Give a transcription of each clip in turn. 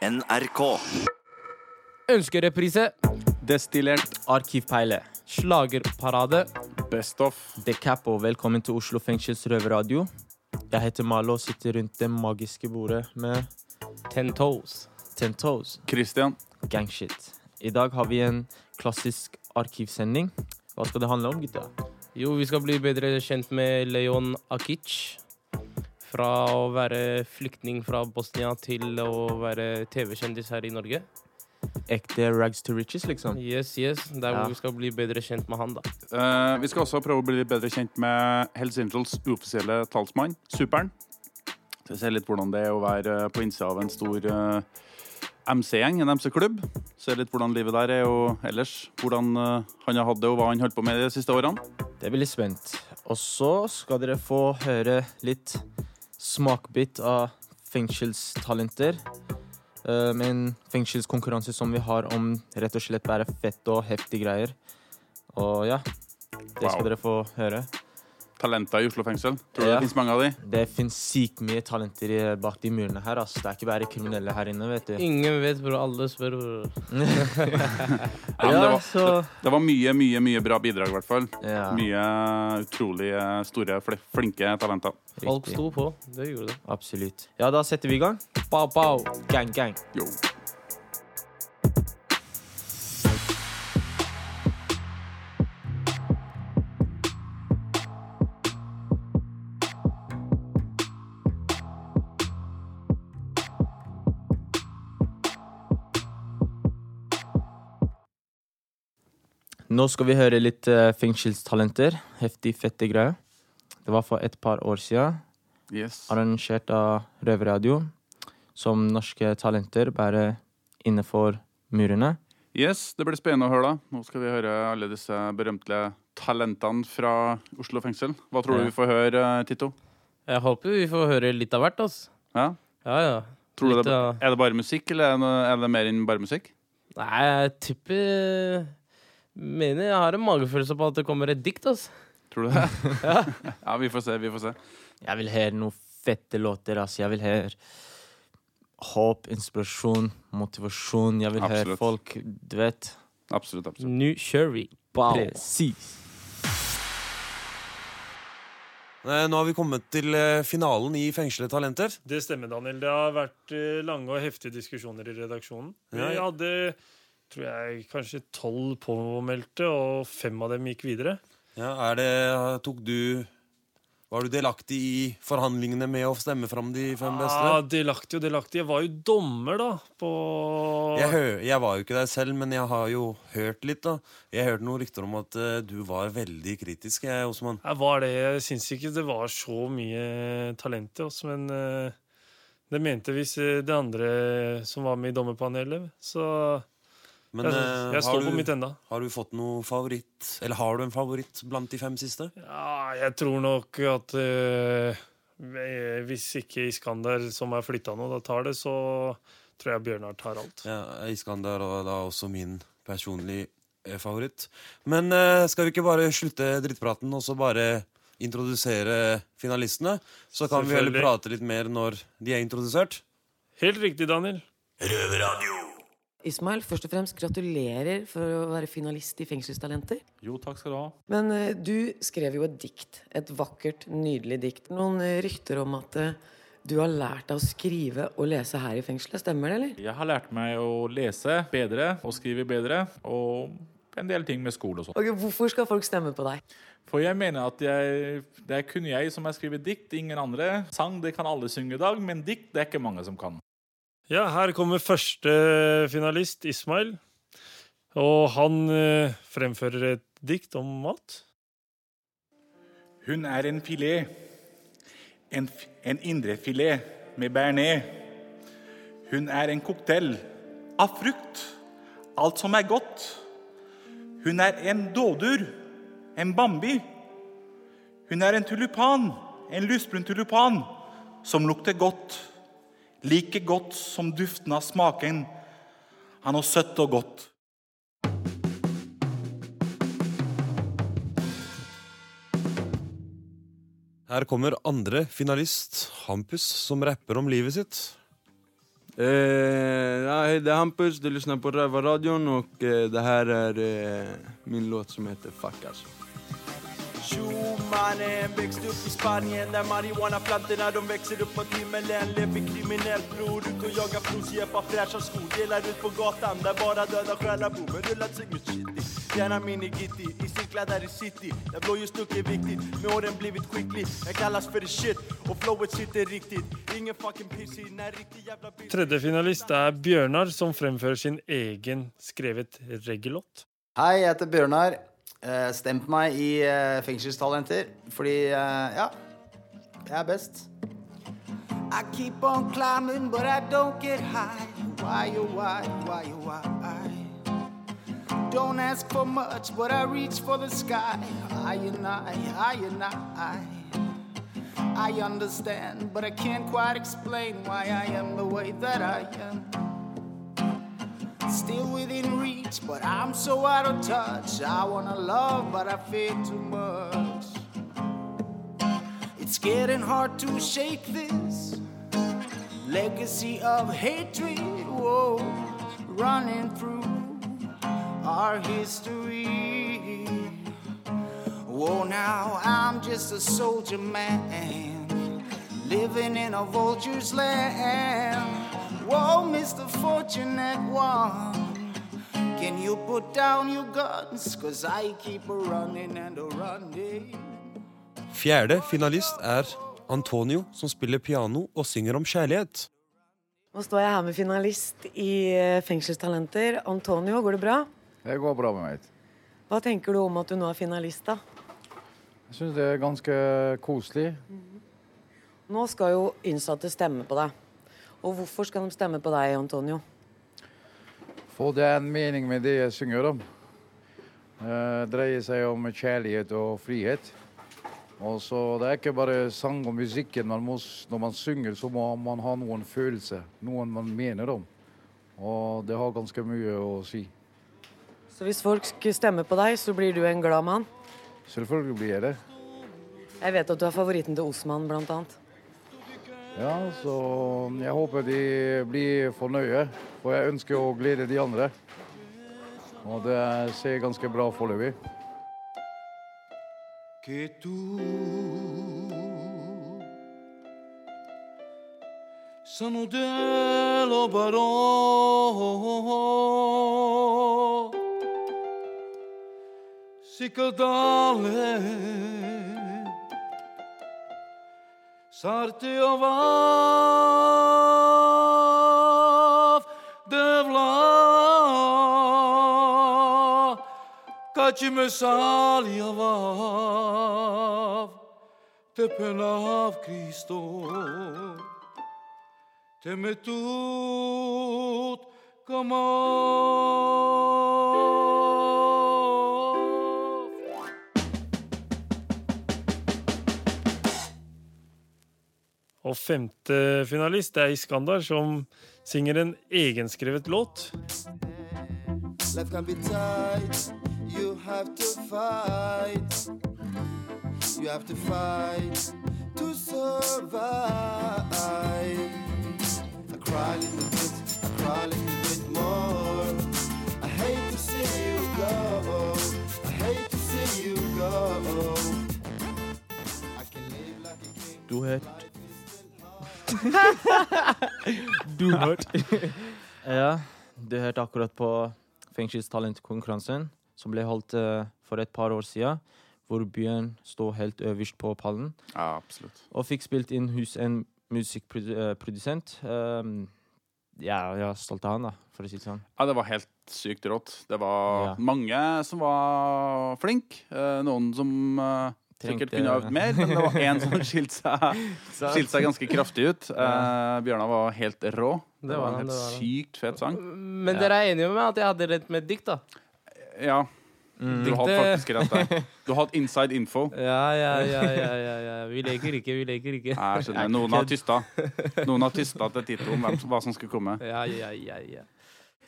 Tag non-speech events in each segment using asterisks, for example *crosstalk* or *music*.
NRK. Ønskereprise. Destillert Arkivpeile. Slagerparade. Best of. The Cap og velkommen til Oslo fengsels røverradio. Jeg heter Malo og sitter rundt det magiske bordet med Ten toes. Ten Toes. Christian. Gangshit. I dag har vi en klassisk arkivsending. Hva skal det handle om, gutta? Jo, vi skal bli bedre kjent med Leon Akic. Fra å være flyktning fra Bosnia til å være TV-kjendis her i Norge. Ekte rags to riches, liksom? Yes, yes. Der Ja. hvor vi skal bli bedre kjent med han, da. Uh, vi skal også prøve å bli bedre kjent med Hells Angels uoffisielle talsmann, Super'n. Vi ser litt hvordan det er å være på innsida av en stor uh, MC-gjeng, en MC-klubb. Se litt hvordan livet der er, og ellers hvordan uh, han har hatt det, og hva han holdt på med de siste årene. Det blir litt spent. Og så skal dere få høre litt smakbit av fengselstalenter. eh, med en fengselskonkurranse som vi har om rett og slett bare fett og heftige greier. Og ja, det skal Wow. dere få høre. Talenter i Oslo fengsel. Tror du Ja. det finnes mange av de? Det fins sykt mye talenter bak de murene her. Altså. Det er ikke bare kriminelle her inne, vet du. Ingen vet, bror. Alle spør, bror. *laughs* Ja, men det, var, så- det var mye, mye mye bra bidrag, i hvert fall. Ja, Mye utrolig eh, store, flinke talenter. Folk sto på. Det gjorde det. Absolutt. Ja, da setter vi i gang. Pow, pow. Gang, gang. Jo. Nå skal vi høre litt uh, fengselstalenter. Heftig, fette greier. Det var for et par år siden. Yes. Arrangert av Røverradio. Som norske talenter, bare innenfor murene. Yes, det blir spennende å høre. da. Nå skal vi høre alle disse berømte talentene fra Oslo fengsel. Hva tror Ja. du vi får høre, eh, Tito? Jeg håper vi får høre litt av hvert, altså. Ja? Ja, ja. Tror du det, av- er det bare musikk, eller er det, er det mer enn bare musikk? Nei, jeg tipper Mener jeg har en magefølelse på at det kommer et dikt, altså. Tror du det? *laughs* ja. vi får se. vi får se. Jeg vil høre noen fette låter, ass. Jeg vil høre håp, inspirasjon, motivasjon. Jeg vil høre folk Du vet. Absolutt. absolutt. New Sherry. Wow. Presis. Nå har vi kommet til eh, finalen i Fengslede talenter. Det stemmer, Daniel. Det har vært eh, lange og heftige diskusjoner i redaksjonen. Vi Ja, ja. hadde tror jeg, kanskje tolv påmeldte, og fem av dem gikk videre. Ja, er det, tok du Var du delaktig i forhandlingene med å stemme fram de fem beste? Ja, delaktig og delaktig. Jeg var jo dommer, da, på Jeg, hø jeg var jo ikke der selv, men jeg har jo hørt litt. da Jeg hørte noen rykter om at uh, du var veldig kritisk, jeg, Osman. Jeg var det. Jeg syns ikke det var så mye talent i oss, men uh, det mente visst eh, det andre som var med i dommerpanelet. Så Men jeg, eh, jeg står på du, mitt enda. har du fått noe favoritt? Eller har du en favoritt blant de fem siste? Ja, jeg tror nok at uh, hvis ikke Iskander, som er flytta nå, da tar det, så tror jeg Bjørnar tar alt. Ja, Iskander er da også min personlige eh, favoritt. Men uh, skal vi ikke bare slutte drittpraten og så bare introdusere finalistene? Så kan vi heller prate litt mer når de er introdusert. Helt riktig, Daniel. Ismail, først og fremst gratulerer for å være finalist i Fengselstalenter. Jo, takk skal du ha. Men eh, du skrev jo et dikt. Et vakkert, nydelig dikt. Noen eh, rykter om at eh, du har lært deg å skrive og lese her i fengselet. Stemmer det, eller? Jeg har lært meg å lese bedre og skrive bedre, og en del ting med skole og sånn. Okay, hvorfor skal folk stemme på deg? For jeg mener at jeg, det er kun jeg som har skrevet dikt, ingen andre. Sang det kan alle synge i dag, men dikt det er ikke mange som kan. Ja, her kommer første finalist, Ismail. Og han eh, fremfører et dikt om mat. Hun er en filet, en, en indre filet med bearnés. Hun er en cocktail av frukt, alt som er godt. Hun er en dådur. en bambi. Hun er en tulipan, en lysbrun tulipan, som lukter godt. Like godt som duften av smaken. Han er søtt og godt. Her kommer andre finalist, Hampus, som rapper om livet sitt. Eh, hej, det är Hampus, du lyssnar på Ræva-radioen, og eh, det her er eh, min låt som heter Fuck alltså. Tjo mannen, växte upp i Spanien där marijuanaplantorna de växer upp på himmelen Lever kriminellt bror, ut och jagar flosjäppar, fräscha skor Delar ut på gatan där bara döda själar bor Men rullat sig med shitty, gärna mini-gitti I cirklar där i city, där blåljusstuck är viktigt Med åren blivit skicklig, jag kallas för the shit Och flowet sitter riktigt, ingen fucking pissy När riktig jävla bitch Tredje finalist er Bjørnar, som fremfører sin egen skrevet reggaelåt. Hei, jeg heter Bjørnar. Eh, på meg i uh, Fengselstalenter, fordi uh, ja, jeg er best. I keep on climbing, but I don't get high. Why, oh, why, why, oh, why? Don't ask for much, but I reach for the sky. I and I, I and I. I understand, but I can't quite explain why I am the way that I am. Still within reach, but I'm so out of touch. I wanna love, but I fear too much. It's getting hard to shake this legacy of hatred, whoa, running through our history. Whoa, now I'm just a soldier man, living in a vulture's land. Whoa, Mr. Fortunate One, can you put down your guns? Cause I keep a running and a running. Fjerde finalist er Antonio, som spiller piano og synger om kjærlighet. Nå står jeg her med finalist i eh, Fengselstalenter. Antonio, går det bra? Det går bra med meg. Hva tenker du om at du nå er finalist, da? Jeg syns det er ganske koselig. Nå skal jo innsatte stemme på deg. Og hvorfor skal de stemme på deg, Antonio? For det er en mening med det jeg synger om. Det dreier seg om kjærlighet og frihet. Og så Det er ikke bare sang og musikken. Man må, når man synger, så må man ha noen følelser. Noen man mener om. Og det har ganske mye å si. Så hvis folk stemmer på deg, så blir du en glad mann? Selvfølgelig blir jeg det. Jeg vet at du er favoritten til Osman, blant annet. Ja, så jeg håper de blir fornøye. For jeg ønsker å glede de andre. Og det ser ganske bra foreløpig. sono dello barò si cadale sartiovav de vla kaçı mesaliovav te pelav Cristo te metut kamar Og femte finalist er Iskandar, som synger en egenskrevet låt. Life can be tight. You have to fight. You have to fight To survive. I cry a little bit I cry a little bit more. I hate to see you go. I hate to see you go. I can live like a king. Du hørte *laughs* Du *laughs* hørte Ja, du hørte akkurat på Fengselstalentkonkurransen, som ble holdt uh, for et par år siden. Hvor Bjørn står helt øverst på pallen. Ja, absolutt. Og fikk spilt inn hos en musikkprodusent. Um, ja, jeg er stolt av han, da, for å si det sånn. Ja, det var helt sykt rått. Det var Ja. mange som var flinke. Uh, noen som eh, sikkert kunne øvd mer, men det var én som *laughs* skilte seg, skilt seg ganske kraftig ut. Eh, Bjørnar var helt rå. Det var en helt var sykt fet sang. Men dere er enige med meg at jeg hadde rett med et dikt, da? Ja. Mm. Du hadde faktisk rett der. Du hadde inside info. *laughs* Ja, ja, ja, ja, ja, ja. Vi leker ikke, vi leker ikke. Nei, Jeg skjønner. Noen har tysta. Noen har tysta til Tito om hva som skulle komme. *laughs* Ja, ja, ja, ja.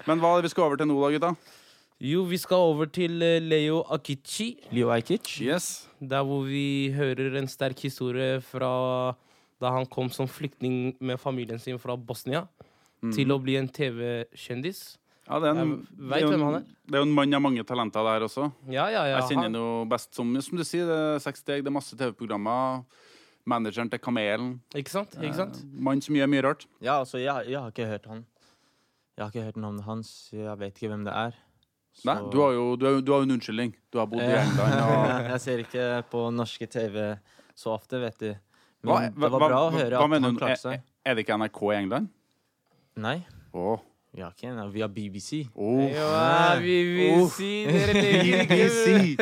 Men hva er det vi skal over til nå, da, gutta? Jo, vi skal over til eh, Leo Akichi. Leo Ajkic. Yes. Der hvor vi hører en sterk historie fra da han kom som flyktning med familien sin fra Bosnia. Mm. til å bli en TV-kjendis. Ja, det er en, det er jo hvem en- han er. Det er jo en mann av mange talenter der også. Ja, ja, ja. jeg kjenner han jo best som Som du sier, det er Seks steg, det er masse TV-programmer. Manageren til Kamelen. Ikke sant? Ikke sant? Eh, Mann som gjør mye rart. Ja, altså, jeg, jeg har ikke hørt han. Jeg har ikke hørt navnet hans. Jeg vet ikke hvem det er. Nei, du har jo du har, du har en unnskyldning. Du har bodd i England. *laughs* Og... jeg ser ikke på norske TV så ofte, vet du. Men hva, det var bra å høre hva at han klarte seg. er det ikke NRK i England? Nei. Oh. Vi har ikke en. Vi har BBC. Oh. Ja, BBC, dere *laughs* leker BBC.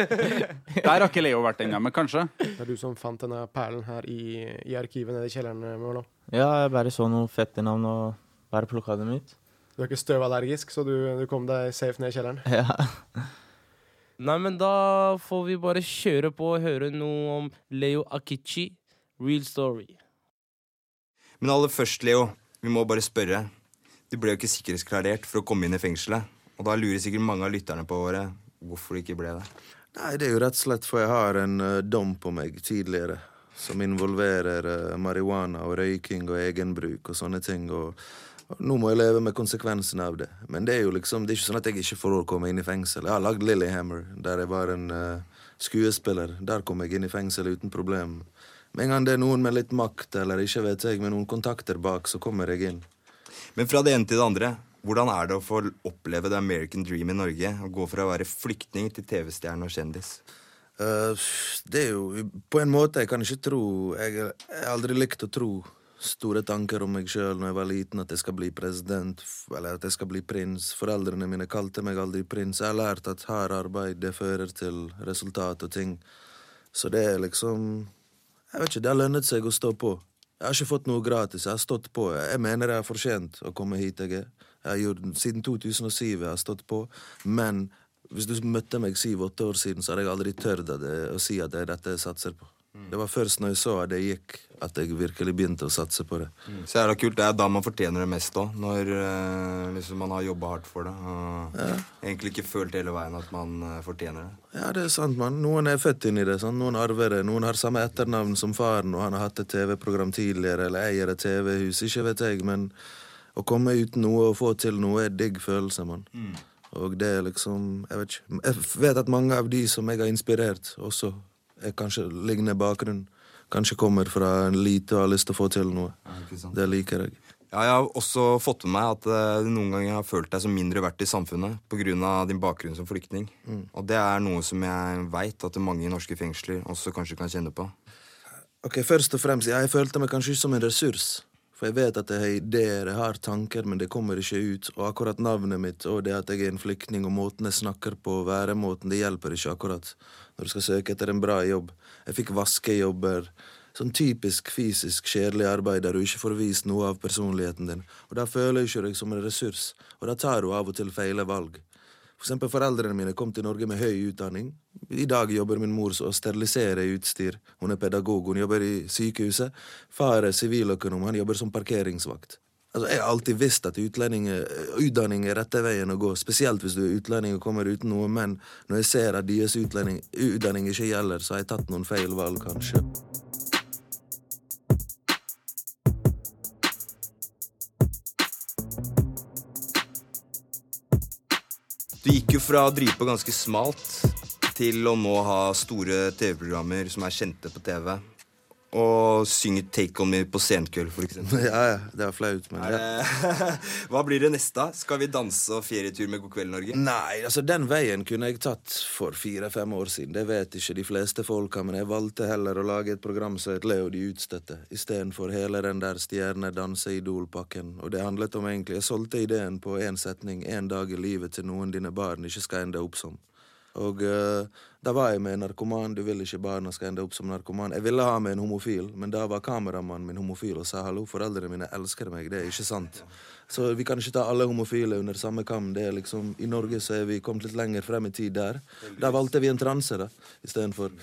Der har ikke Leo vært ennå, men kanskje. Det er du som fant denne perlen her i, i arkivet nede i kjelleren? Ja, jeg bare så noe fette navn og bare plukka dem ut. Du er ikke støvallergisk, så du, du kom deg safe ned i kjelleren? *laughs* Ja. Nei, men da får vi bare kjøre på og høre noe om Leo Akichi, Real Story. Men aller først, Leo, vi må bare spørre. Du ble jo ikke sikkerhetsklarert for å komme inn i fengselet. Og da lurer sikkert mange av lytterne på våre hvorfor du ikke ble det. Nei, det er jo rett og slett for jeg har en uh, dom på meg tidligere som involverer uh, marihuana og røyking og egenbruk og sånne ting. Og, og nå må jeg leve med konsekvensene av det. Men det er jo liksom, det er ikke sånn at jeg ikke får å komme inn i fengsel. Jeg har lagd Lillyhammer, der jeg var en uh, skuespiller. Der kom jeg inn i fengsel uten problem. Med en gang det er noen med litt makt, eller ikke vet jeg, med noen kontakter bak, så kommer jeg inn. Men fra det ene til det andre, hvordan er det å få oppleve the American dream i Norge? Å gå fra å være flyktning til TV-stjerne og kjendis? Uh, det er jo På en måte, jeg kan ikke tro jeg har aldri likt å tro store tanker om meg sjøl når jeg var liten, at jeg skal bli president, eller at jeg skal bli prins. Foreldrene mine kalte meg aldri prins. Jeg har lært at hardt arbeid, det fører til resultat og ting. Så det er liksom Jeg vet ikke, det har lønnet seg å stå på. Jeg har ikke fått noe gratis. Jeg har stått på. Jeg mener jeg har fortjent å komme hit jeg er. Jeg har gjort, siden 2007 jeg har stått på. Men hvis du møtte meg syv-åtte år siden, så hadde jeg aldri tørt å, si at det er dette jeg satser på. Det var først når jeg så at det gikk, at jeg virkelig begynte å satse på det. Så er det kult. Det er da man fortjener det mest òg. Når eh, liksom man har jobba hardt for det. Og egentlig ikke følt hele veien at man eh, fortjener det. Ja, det er sant, mann. Noen er født inn i det. sant? Noen arver det. Noen har samme etternavn som faren, og han har hatt et TV-program tidligere, eller eier et TV-hus. Ikke vet jeg, men å komme uten noe og få til noe er digg følelse, mann. Og det er liksom Jeg vet ikke. Jeg vet at mange av de som jeg har inspirert, også kanskje lignende bakgrunn. Kanskje kommer fra en lite og har lyst til å få til noe. Det liker jeg. Ja, jeg har også fått med meg at du noen ganger har følt deg som mindre verdt i samfunnet pga. din bakgrunn som flyktning. Mm. Og det er noe som jeg veit at mange i norske fengsler også kanskje kan kjenne på. Ok, Først og fremst, jeg følte meg kanskje ikke som en ressurs. For jeg vet at jeg har ideer, jeg har tanker, men det kommer ikke ut. Og akkurat navnet mitt og det at jeg er en flyktning, og måten jeg snakker på, væremåten, det hjelper ikke akkurat når du skal søke etter en bra jobb. Jeg fikk vaskejobber. Sånn typisk fysisk kjedelig arbeid der du ikke får vist noe av personligheten din. Og da føler jeg ikke deg som en ressurs, og da tar du av og til feile valg. For foreldrene mine kom til Norge med høy utdanning. I dag jobber min mor så å sterilisere utstyr. Hun er pedagog, hun jobber i sykehuset. Far er siviløkonom, han jobber som parkeringsvakt. Altså, Jeg har alltid visst at utdanning er rette veien å gå, spesielt hvis du er utlending og kommer uten noe, men når jeg ser at deres utdanning ikke gjelder, så har jeg tatt noen feil valg, kanskje. Du gikk jo fra å drive på ganske smalt til å nå ha store TV-programmer som er kjente på TV. Og synge Take On Me på senkveld, eksempel. *laughs* Ja, ja, det er flaut, men ja. *laughs* Hva blir det neste? Skal vi danse og ferietur med God kveld, Norge? Nei, altså den veien kunne jeg tatt for fire-fem år siden. Det vet ikke de fleste folka, men jeg valgte heller å lage et program som het Leo de utstøtte, istedenfor hele den der stjerne-danse-idol-pakken. Og det handlet om egentlig Jeg solgte ideen på én setning, én dag i livet til noen dine barn ikke skal ende opp som. Og uh, da var jeg med en narkoman. Du vil ikke barna skal ende opp som narkoman. Jeg ville ha med en homofil, men da var kameramannen min homofil og sa hallo, foreldrene mine elsker meg. Det er ikke sant. Så vi kan ikke ta alle homofile under samme kam. Det er liksom, I Norge så er vi kommet litt lenger frem i tid der. Da valgte vi en transe, da, istedenfor.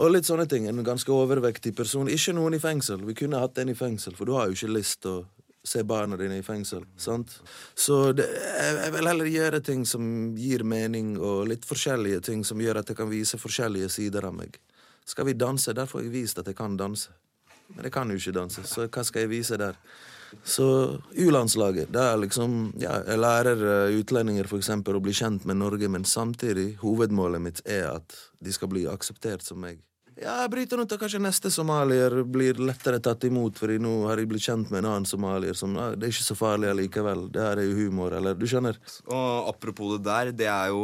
Og litt sånne ting. En ganske overvektig person. Ikke noen i fengsel. Vi kunne hatt en i fengsel, for du har jo ikke lyst til å se barna dine i fengsel. sant? Så det, jeg, jeg vil heller gjøre ting som gir mening, og litt forskjellige ting som gjør at jeg kan vise forskjellige sider av meg. Skal vi danse? Der får jeg vist at jeg kan danse. Men jeg kan jo ikke danse, så hva skal jeg vise der? Så U-landslaget, er liksom ja, Jeg lærer eh, utlendinger for eksempel å bli kjent med Norge, men samtidig, hovedmålet mitt er at de skal bli akseptert som meg. Ja, jeg bryter ut at kanskje neste somalier blir lettere tatt imot, fordi nå har jeg blitt kjent med en annen somalier som ah, Det er ikke så farlig allikevel. Det her er jo humor, eller du skjønner? Og apropos det der, det er jo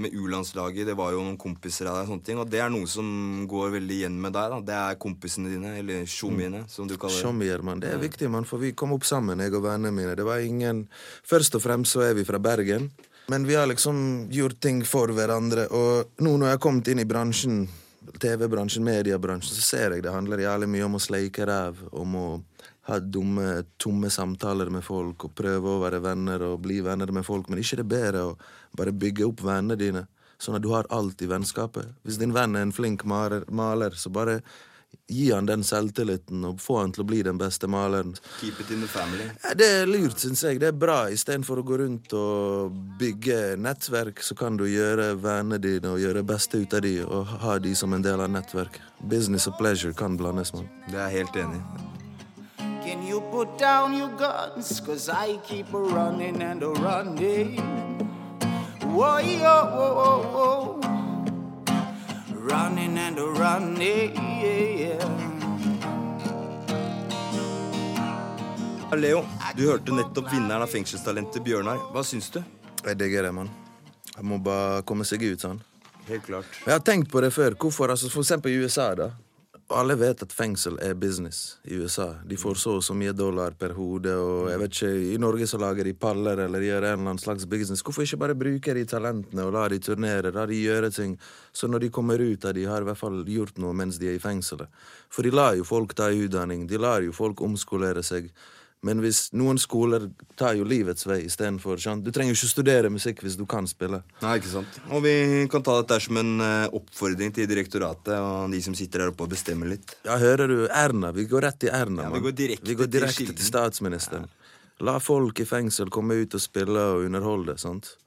med U-landslaget, det var jo noen kompiser av deg, og sånne ting, og det er noe som går veldig igjen med deg, da. Det er kompisene dine, eller tjommiene, som du kaller det. Sjomier, mann. Det er viktig, mann, for vi kom opp sammen, jeg og vennene mine. Det var ingen Først og fremst så er vi fra Bergen. Men vi har liksom gjort ting for hverandre, og nå når jeg har kommet inn i bransjen TV-bransjen, mediebransjen, så ser jeg det handler jævlig mye om å sleike ræv. Om å ha dumme, tomme samtaler med folk og prøve å være venner og bli venner med folk. Men ikke det er bedre å bare bygge opp vennene dine, sånn at du har alt i vennskapet. Hvis din venn er en flink maler, maler så bare gi han den selvtilliten og få han til å bli den beste maleren. Keep it in the family. Det er lurt, syns jeg. Det er bra. Istedenfor å gå rundt og bygge nettverk, så kan du gjøre vennene dine og gjøre det beste ut av de og ha de som en del av nettverk. Business og pleasure kan blandes, mann. Det er jeg helt enig i. Can you put down your guns? Cause I keep a running and a running. Whoa, yo, whoa, whoa, whoa. Running and a running. Leo, du hørte nettopp vinneren av Fengselstalentet, Bjørnar. Hva syns du? Jeg digger det, mann. Jeg må bare komme seg ut, sånn. Helt klart. Jeg har tenkt på det før. Hvorfor? Altså, for eksempel i USA, da. Alle vet at fengsel er business i USA. De får så og så mye dollar per hode, og jeg vet ikke, i Norge så lager de paller eller gjør en eller annen slags business. Hvorfor ikke bare bruke de talentene og la de turnere, la de gjøre ting, så når de kommer ut av de har i hvert fall gjort noe mens de er i fengselet. For de lar jo folk ta utdanning, de lar jo folk omskolere seg. Men hvis noen skoler tar jo livets vei istedenfor. Du trenger jo ikke studere musikk hvis du kan spille. Nei, ikke sant. Og vi kan ta dette som en eh, oppfordring til direktoratet og de som sitter der oppe og bestemmer litt. Ja, hører du? Erna. Vi går rett til Erna. Ja, vi går direkte vi går direkte til, til statsministeren. La folk i fengsel komme ut og spille og underholde. sant?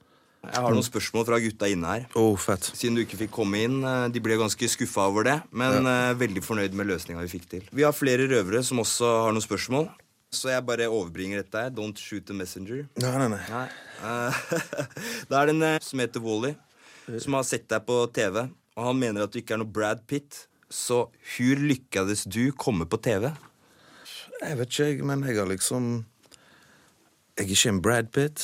Jeg har noen spørsmål fra gutta inne her. Oh, fett. Siden du ikke fikk komme inn. eh, De ble ganske skuffa over det, men ja. veldig fornøyd med løsninga vi fikk til. Vi har flere røvere som også har noen spørsmål. Så jeg bare overbringer dette her. Don't shoot the messenger. Nei, nei, nei. nei. *laughs* er det en eh, som heter Wally, som har sett deg på TV. Og han mener at du ikke er noe Brad Pitt. Så hvor lykkades du komme på TV? Jeg vet ikke, men jeg har liksom Jeg er ikke en Brad Pitt.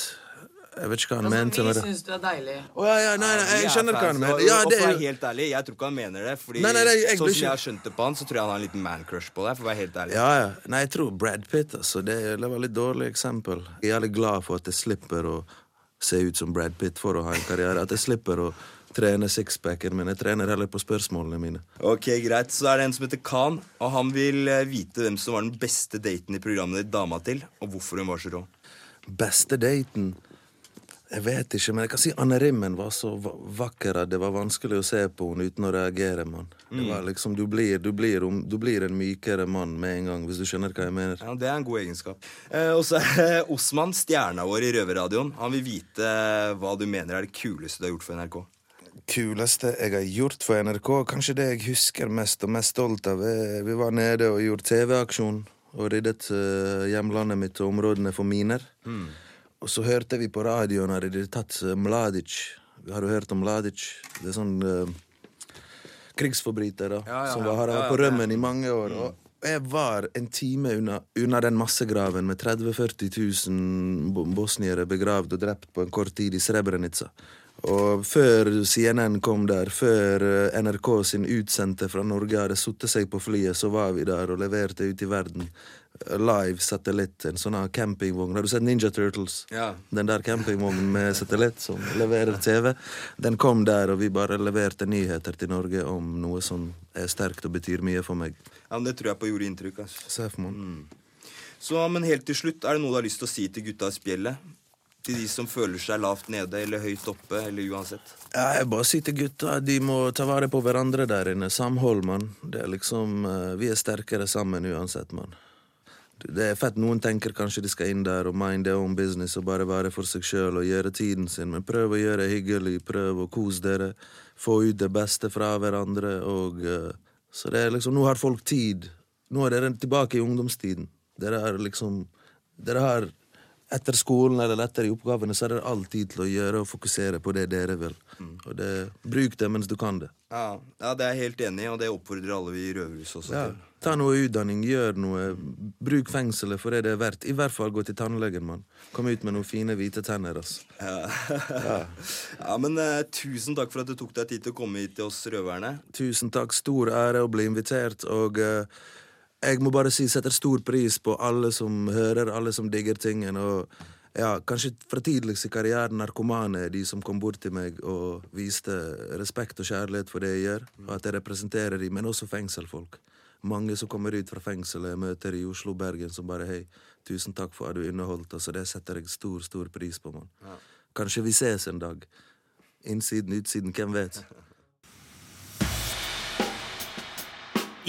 Jeg vet ikke hva han mente vi med det. syns du er deilig. Oh, ja, ja, nei, nei, jeg Vi er skjønner hva han mener. og- Ja, og det for å er være helt ærlig, jeg tror ikke han mener det. Fordi Nei, nei, nei, jeg Sånn som jeg har skjønt det på han, så tror jeg han har en liten man-crush på deg. For å være helt ærlig Ja, ja. Nei, jeg tror Brad Pitt, altså. Det, er var veldig dårlig eksempel. Jeg er jævlig glad for at jeg slipper å se ut som Brad Pitt for å ha en karriere. At jeg slipper å trene sixpacken min. Jeg trener heller på spørsmålene mine. Ok, greit. Så er det en som heter Khan, og han vil eh, vite hvem som var den beste daten i programmet ditt dama til, og hvorfor hun var så rå. Beste daten Jeg vet ikke, men jeg kan si Anne Rimmen var så vakker at det var vanskelig å se på henne uten å reagere. Det Mm. var liksom, du blir, du, blir, du blir en mykere mann med en gang, hvis du skjønner hva jeg mener. Ja, Det er en god egenskap. Eh, og så er Osman, stjerna vår i Røverradioen. Han vil vite eh, hva du mener er det kuleste du har gjort for NRK. kuleste jeg har gjort for NRK, kanskje det jeg husker mest og mest stolt av, er vi var nede og gjorde TV-aksjon og ryddet eh, hjemlandet mitt og områdene for miner. Og så hørte vi på radioen at de hadde tatt eh, Mladic. Har du hørt om Mladic? Det er sånn uh, krigsforbryter da, Ja, ja, som var, har vært på rømmen i mange år. Og jeg var en time unna, unna den massegraven med 30 000-40 000 bosniere begravd og drept på en kort tid i Srebrenica. Og før CNN kom der, før eh, NRK sin utsendte fra Norge hadde satt seg på flyet, så var vi der og leverte ut i verden. Eh, Live satellitt, en sånn campingvogn. Har du sett Ninja Turtles? Ja. Den der campingvognen med satellitt som leverer TV. Den kom der, og vi bare leverte nyheter til Norge om noe som er sterkt og betyr mye for meg. Ja, men Det tror jeg på gjorde inntrykk. Altså. Seff, mann. Så, men helt til slutt, er det noe du har lyst til å si til gutta i spjellet? Til de som føler seg lavt nede eller høyt oppe, eller uansett? Jeg bare sier til gutta de må ta vare på hverandre der inne. Samhold, mann. Det er liksom eh, Vi er sterkere sammen uansett, mann. Det er fett. Noen tenker kanskje de skal inn der og mind their own business og bare være for seg sjøl og gjøre tiden sin, men prøv å gjøre det hyggelig, prøv å kose dere, få ut det beste fra hverandre og eh, Så det er liksom Nå har folk tid. Nå er dere tilbake i ungdomstiden. Dere er liksom dere har etter skolen eller etter i oppgavene, så er det all tid til å gjøre og fokusere på det dere vil. Og det, Bruk det mens du kan det. Ja, ja, det er jeg helt enig i, og det oppfordrer alle vi i Røverhuset også Ja. til. Ta noe utdanning, gjør noe. Bruk fengselet for det det er verdt. I hvert fall gå til tannlegen, mann. Kom ut med noen fine, hvite tenner. ass. Ja. ja, *laughs* men uh, tusen takk for at du tok deg tid til å komme hit til oss røverne. Tusen takk. Stor ære å bli invitert. Og eh, jeg må bare si setter stor pris på alle som hører, alle som digger tingen. Og ja, kanskje fra tidligst i karrieren narkomane de som kom bort til meg og viste respekt og kjærlighet for det jeg gjør, og at jeg representerer dem, men også fengselfolk. Mange som kommer ut fra fengselet, møter i Oslo og Bergen, som bare hei, tusen takk for at du underholdt oss, og det setter jeg stor, stor pris på, mann. Ja. Kanskje vi ses en dag. Innsiden, utsiden, hvem vet? *laughs*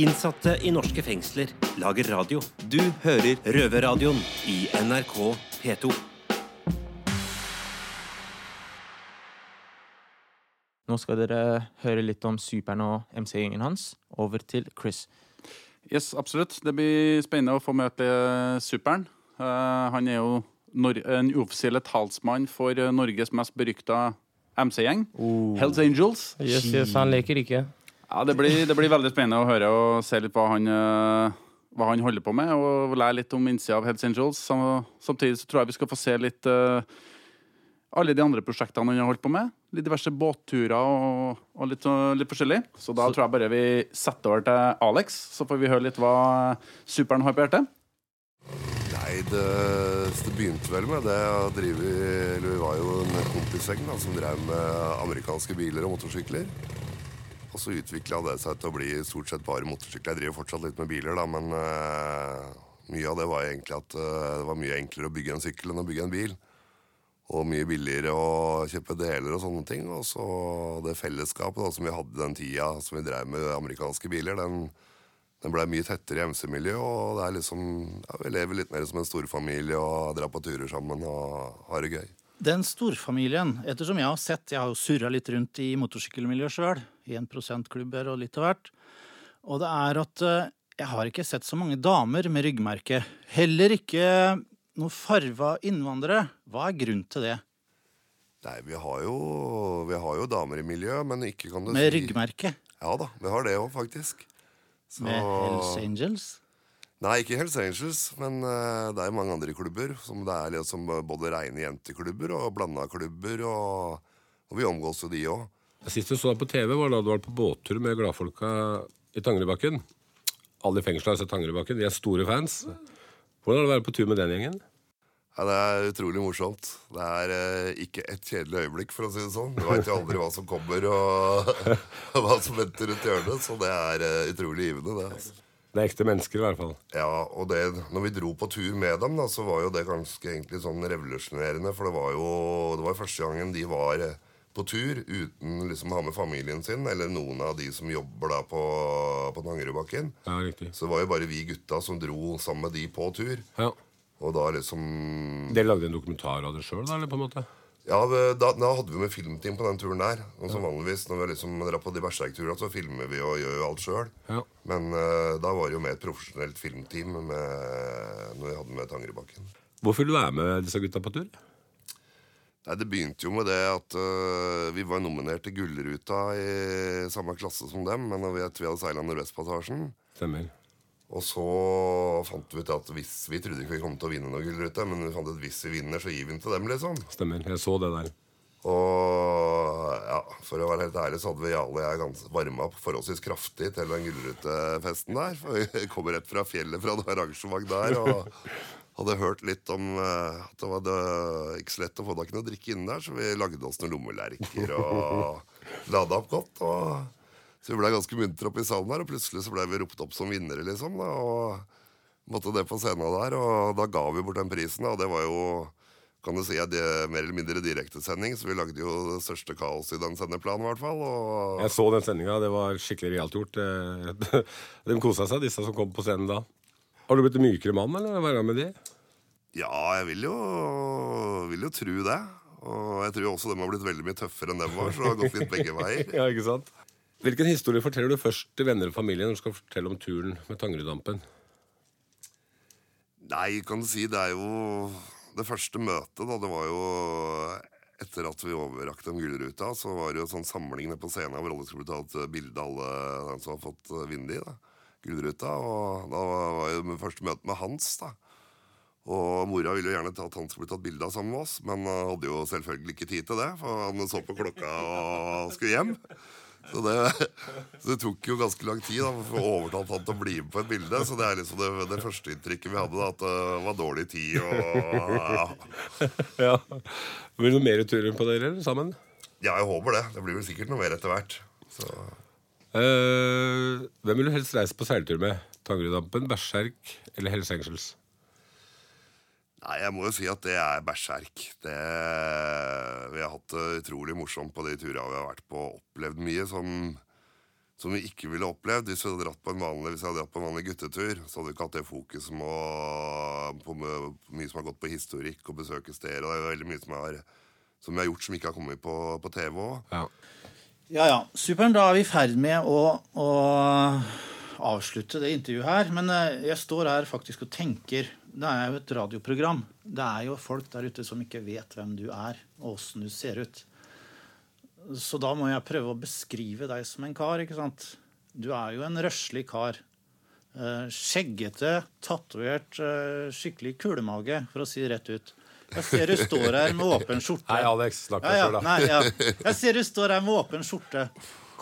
Innsatte i norske fengsler lager radio. Du hører Røverradioen i NRK P2. Nå skal dere høre litt om Superen og MC-gjengen hans. Over til Chris. Yes, absolutt. Det blir spennende å få møte Superen. Uh, han er jo Nor en uoffisiell talsmann for eh, Norges mest berykta MC-gjeng. Hells Angels. Yes, yes, han leker ikke. Ja, det blir, det blir veldig spennende å høre og se litt hva han, eh, hva han holder på med, og lære litt om innsida av Hells Angels. Samtidig så tror jeg vi skal få se litt uh, alle de andre prosjektene han har holdt på med. Litt diverse båtturer og, og litt, eh, litt forskjellig. Så da tror jeg bare vi setter over til Alex, så får vi høre litt hva Superen har på hjertet. Nei, det, det begynte vel med det å drive i Eller vi var jo en kompisgjeng som drev med amerikanske biler og motorsykler. Og så utvikla det seg til å bli stort sett bare motorsykler. Jeg driver fortsatt litt med biler, da, men uh, mye av det var egentlig at uh, det var mye enklere å bygge en sykkel enn å bygge en bil. Og mye billigere å kjøpe deler og sånne ting. Og så det fellesskapet da, som vi hadde den tida som vi drev med amerikanske biler, den, den blei mye tettere i MC-miljøet. Og det er liksom, ja, vi lever litt mer som en storfamilie og drar på turer sammen og har det gøy. Den storfamilien, ettersom jeg har sett Jeg har jo surra litt rundt i motorsykkelmiljøet sjøl. 1 klubber og litt av hvert. Og det er at eh, jeg har ikke sett så mange damer med ryggmerke. Heller ikke noen farva innvandrere. Hva er grunnen til det? Nei, vi har jo, vi har jo damer i miljøet, men ikke kan du Med si ryggmerke? Ja da, vi har det òg, faktisk. Så- Med Hells Angels? Nei, ikke Hells Angels, men eh, det er mange andre klubber. Som det er liksom både reine jenteklubber og blanda klubber, og, og vi omgås jo de òg. Sist du så deg på TV, var da du var på båttur med gladfolka i Tangerudbakken. Alle i fengselet har sett Tangerudbakken. De er store fans. Hvordan er det å være på tur med den gjengen? Ja, Det er utrolig morsomt. Det er eh, ikke et kjedelig øyeblikk, for å si det sånn. Du veit jo aldri hva som kommer, og, og *laughs* hva som venter rundt hjørnet. Så det er eh, utrolig givende, det. altså. Det er ekte mennesker, i hvert fall. Ja, og det, når vi dro på tur med dem, da, så var jo det ganske egentlig sånn revolusjonerende. For det var jo det var første gangen de var eh, på tur uten liksom å ha med familien sin, eller noen av de som jobber da på, på Tangerudbakken. Ja, riktig. Så det var jo bare vi gutta som dro sammen med de på tur. Ja. Og da liksom Dere lagde en dokumentar av det sjøl, da? eller på en måte? Ja, da, da hadde vi med filmteam på den turen der. Og som vanligvis når vi liksom drar på de berserkturene, så filmer vi og gjør jo alt sjøl. Ja. Men uh, da var det jo med et profesjonelt filmteam med, når vi hadde med Tangerudbakken. Hvorfor vil du være med disse gutta på tur? Nei, Det begynte jo med det at uh, vi var nominert til Gullruta i samme klasse som dem, men vi, vi hadde seila Nordvestpassasjen. Stemmer. Og så fant vi ut at hvis vi trodde ikke vi kom til å vinne noe Gullrute, men vi fant ut at hvis vi vinner, så gir vi den til dem, liksom. Stemmer. Jeg så det der. Og ja, for å være helt ærlig så hadde vi alle jeg gans- varma opp forholdsvis kraftig til den Gullrutefesten der. For vi kom rett fra fjellet fra det arrangement der og *laughs* hadde hørt litt om eh, at det var det, ikke så lett å få tak i noe drikke inne der, så vi lagde oss noen lommelerker og *laughs* lada opp godt. Og, så vi ble ganske muntre oppe i salen der, og plutselig så ble vi ropt opp som vinnere, liksom. Da, og måtte det på scenen der, og da ga vi bort den prisen, da, og det var jo kan du si at det er mer eller mindre direktesending, så vi lagde jo det største kaoset i den sendeplanen, i hvert fall. Og Jeg så den sendinga. Det var skikkelig realt gjort. Eh, *laughs* De kosa seg, disse som kom på scenen da. Har du blitt mykere mann, eller? å Være med de? Ja, jeg vil jo, vil jo tro det. Og jeg tror også de har blitt veldig mye tøffere enn dem var, så det har gått litt begge veier. *laughs* ja, ikke sant? Hvilken historie forteller du først til venner og familie når du skal fortelle om turen med Tangeruddampen? Nei, kan du si, det er jo Det første møtet, da, det var jo etter at vi overrakte dem Gullruta, så var det jo sånn samling nede på scenen hvor alle skulle ta et bilde av alle som har fått vinne i da. Gullruta. Og da var jo det første møte med Hans, da. Og mora ville jo gjerne at han skulle tatt bilde av sammen med oss, men han hadde jo selvfølgelig ikke tid til det, for han så på klokka og skulle hjem. Så det, så det tok jo ganske lang tid da, for å overtale han til å bli med på et bilde. Så det er liksom det, det første inntrykket vi hadde, da, at det var dårlig tid og ja. ja. Blir det noe mer turer på dere sammen? ja, jeg håper det. Det blir vel sikkert noe mer etter hvert. Så Uh, hvem vil du helst reise på seiltur med? Tangerudampen, Berserk eller Hells Angels? Nei, jeg må jo si at det er bæsjverk. Det, vi har hatt det utrolig morsomt på de turene vi har vært på, og opplevd mye som, som vi ikke ville opplevd hvis vi hadde dratt på en vanlig, hvis vi hadde dratt på en vanlig guttetur. Så hadde vi ikke hatt det fokuset på, på, mye- på mye som har gått på historikk og besøke steder. Og det er jo veldig mye som, har, som vi har gjort som ikke har kommet på, på TV òg. Ja, ja. Superen. Da er vi i ferd med å, å avslutte det intervjuet her. Men eh, jeg står her faktisk og tenker Det er jo et radioprogram. Det er jo folk der ute som ikke vet hvem du er, og åssen du ser ut. Så da må jeg prøve å beskrive deg som en kar, ikke sant? Du er jo en røslig kar. Eh, skjeggete, tatovert, eh, skikkelig kulemage, for å si det rett ut. Jeg ser du står her med åpen skjorte. Nei, Alex, snakk Ja, deg ja, da. nei, ja. Jeg ser du står her med åpen skjorte.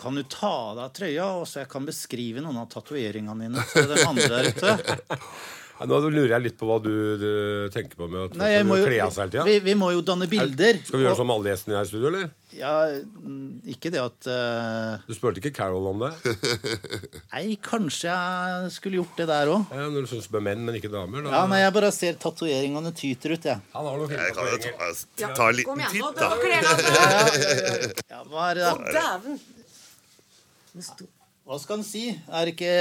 Kan du ta av deg trøya, og så jeg kan beskrive noen av tatoveringene dine til den andre der ute? Ja, nå lurer jeg litt på hva du, du tenker på med at Nei, jo, kle av seg hele tida. vi, vi må jo danne bilder. Skal vi gjøre og- som alle gjestene her i studio, eller? Ja, mm, ikke det at uh... Du spurte ikke Carol om det? *laughs* Nei, kanskje jeg skulle gjort det der òg. Ja, når du syns er menn, men ikke damer? Da. Ja, nei, jeg bare ser tatoveringene tyter ut, jeg. Han har noe Jeg kan jo ta, ta en liten titt, da. Ja, hva er det da? Dæven! Hva skal en si? Er det ikke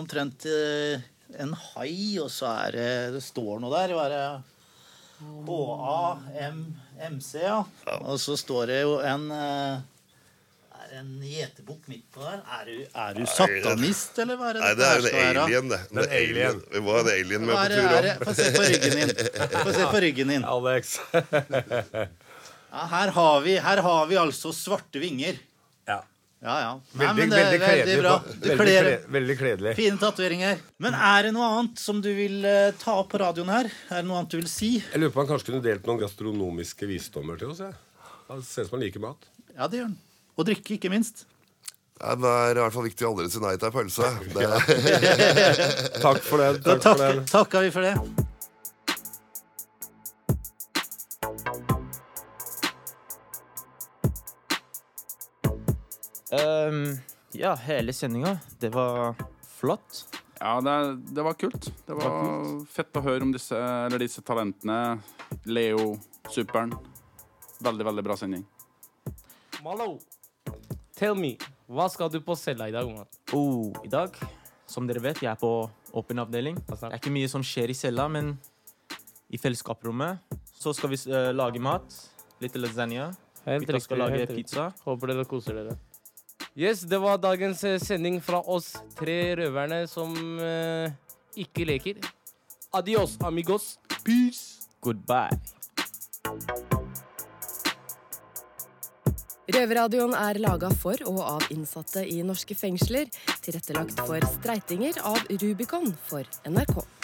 omtrent eh, en hai, og så er det Det står noe der. Hva er det? HAMMC, ja. Og så står det jo en eh, er det en gjetebukk midt på der. Er du, er du satanist, eller hva er det Nei, det er jo en alien, det. Det en alien. Vi må ha en alien med på tur om Få se på ryggen din. Få se på ryggen din. *laughs* Alex. *laughs* Ja, her, har vi, her har vi altså svarte vinger. Ja. Ja, ja. Nei, Veldig, men det er veldig veldig kledelig. bra. på- Du Veldig, kler veldig kledelig. fine tatoveringer. Men er det noe annet som du vil eh, ta opp på radioen her? Er det noe annet du vil si? Jeg lurer på om han kanskje kunne delt noen gastronomiske visdommer til oss. Ja. Han ser ut som han liker mat. Ja, det gjør han. Og drikke, ikke minst. Nei, det er i hvert fall viktig å aldri si nei til ei pølse. *laughs* Takk for det. Da Takk for det. takker vi for det. Ehm, ja, hele sendinga. Det var flott. Ja, det, det var kult. Det var fett å høre om disse, eller disse talentene. Leo, Superen. Veldig, veldig bra sending. Malo, tell me, hva skal du på cella i dag? man? Oh, I dag, som dere vet, jeg er på åpen avdeling. Det er ikke mye som skjer i cella, men i fellesskaprommet så skal vi uh, lage mat. Litt lasagne. Gutta skal lage pizza. Håper dere koser dere. Yes, det var dagens eh, sending fra oss tre røverne som eh, ikke leker. Adios, amigos. Peace. Goodbye. Røverradioen er laga for og av innsatte i norske fengsler. Tilrettelagt for streitinger av Rubicon for NRK.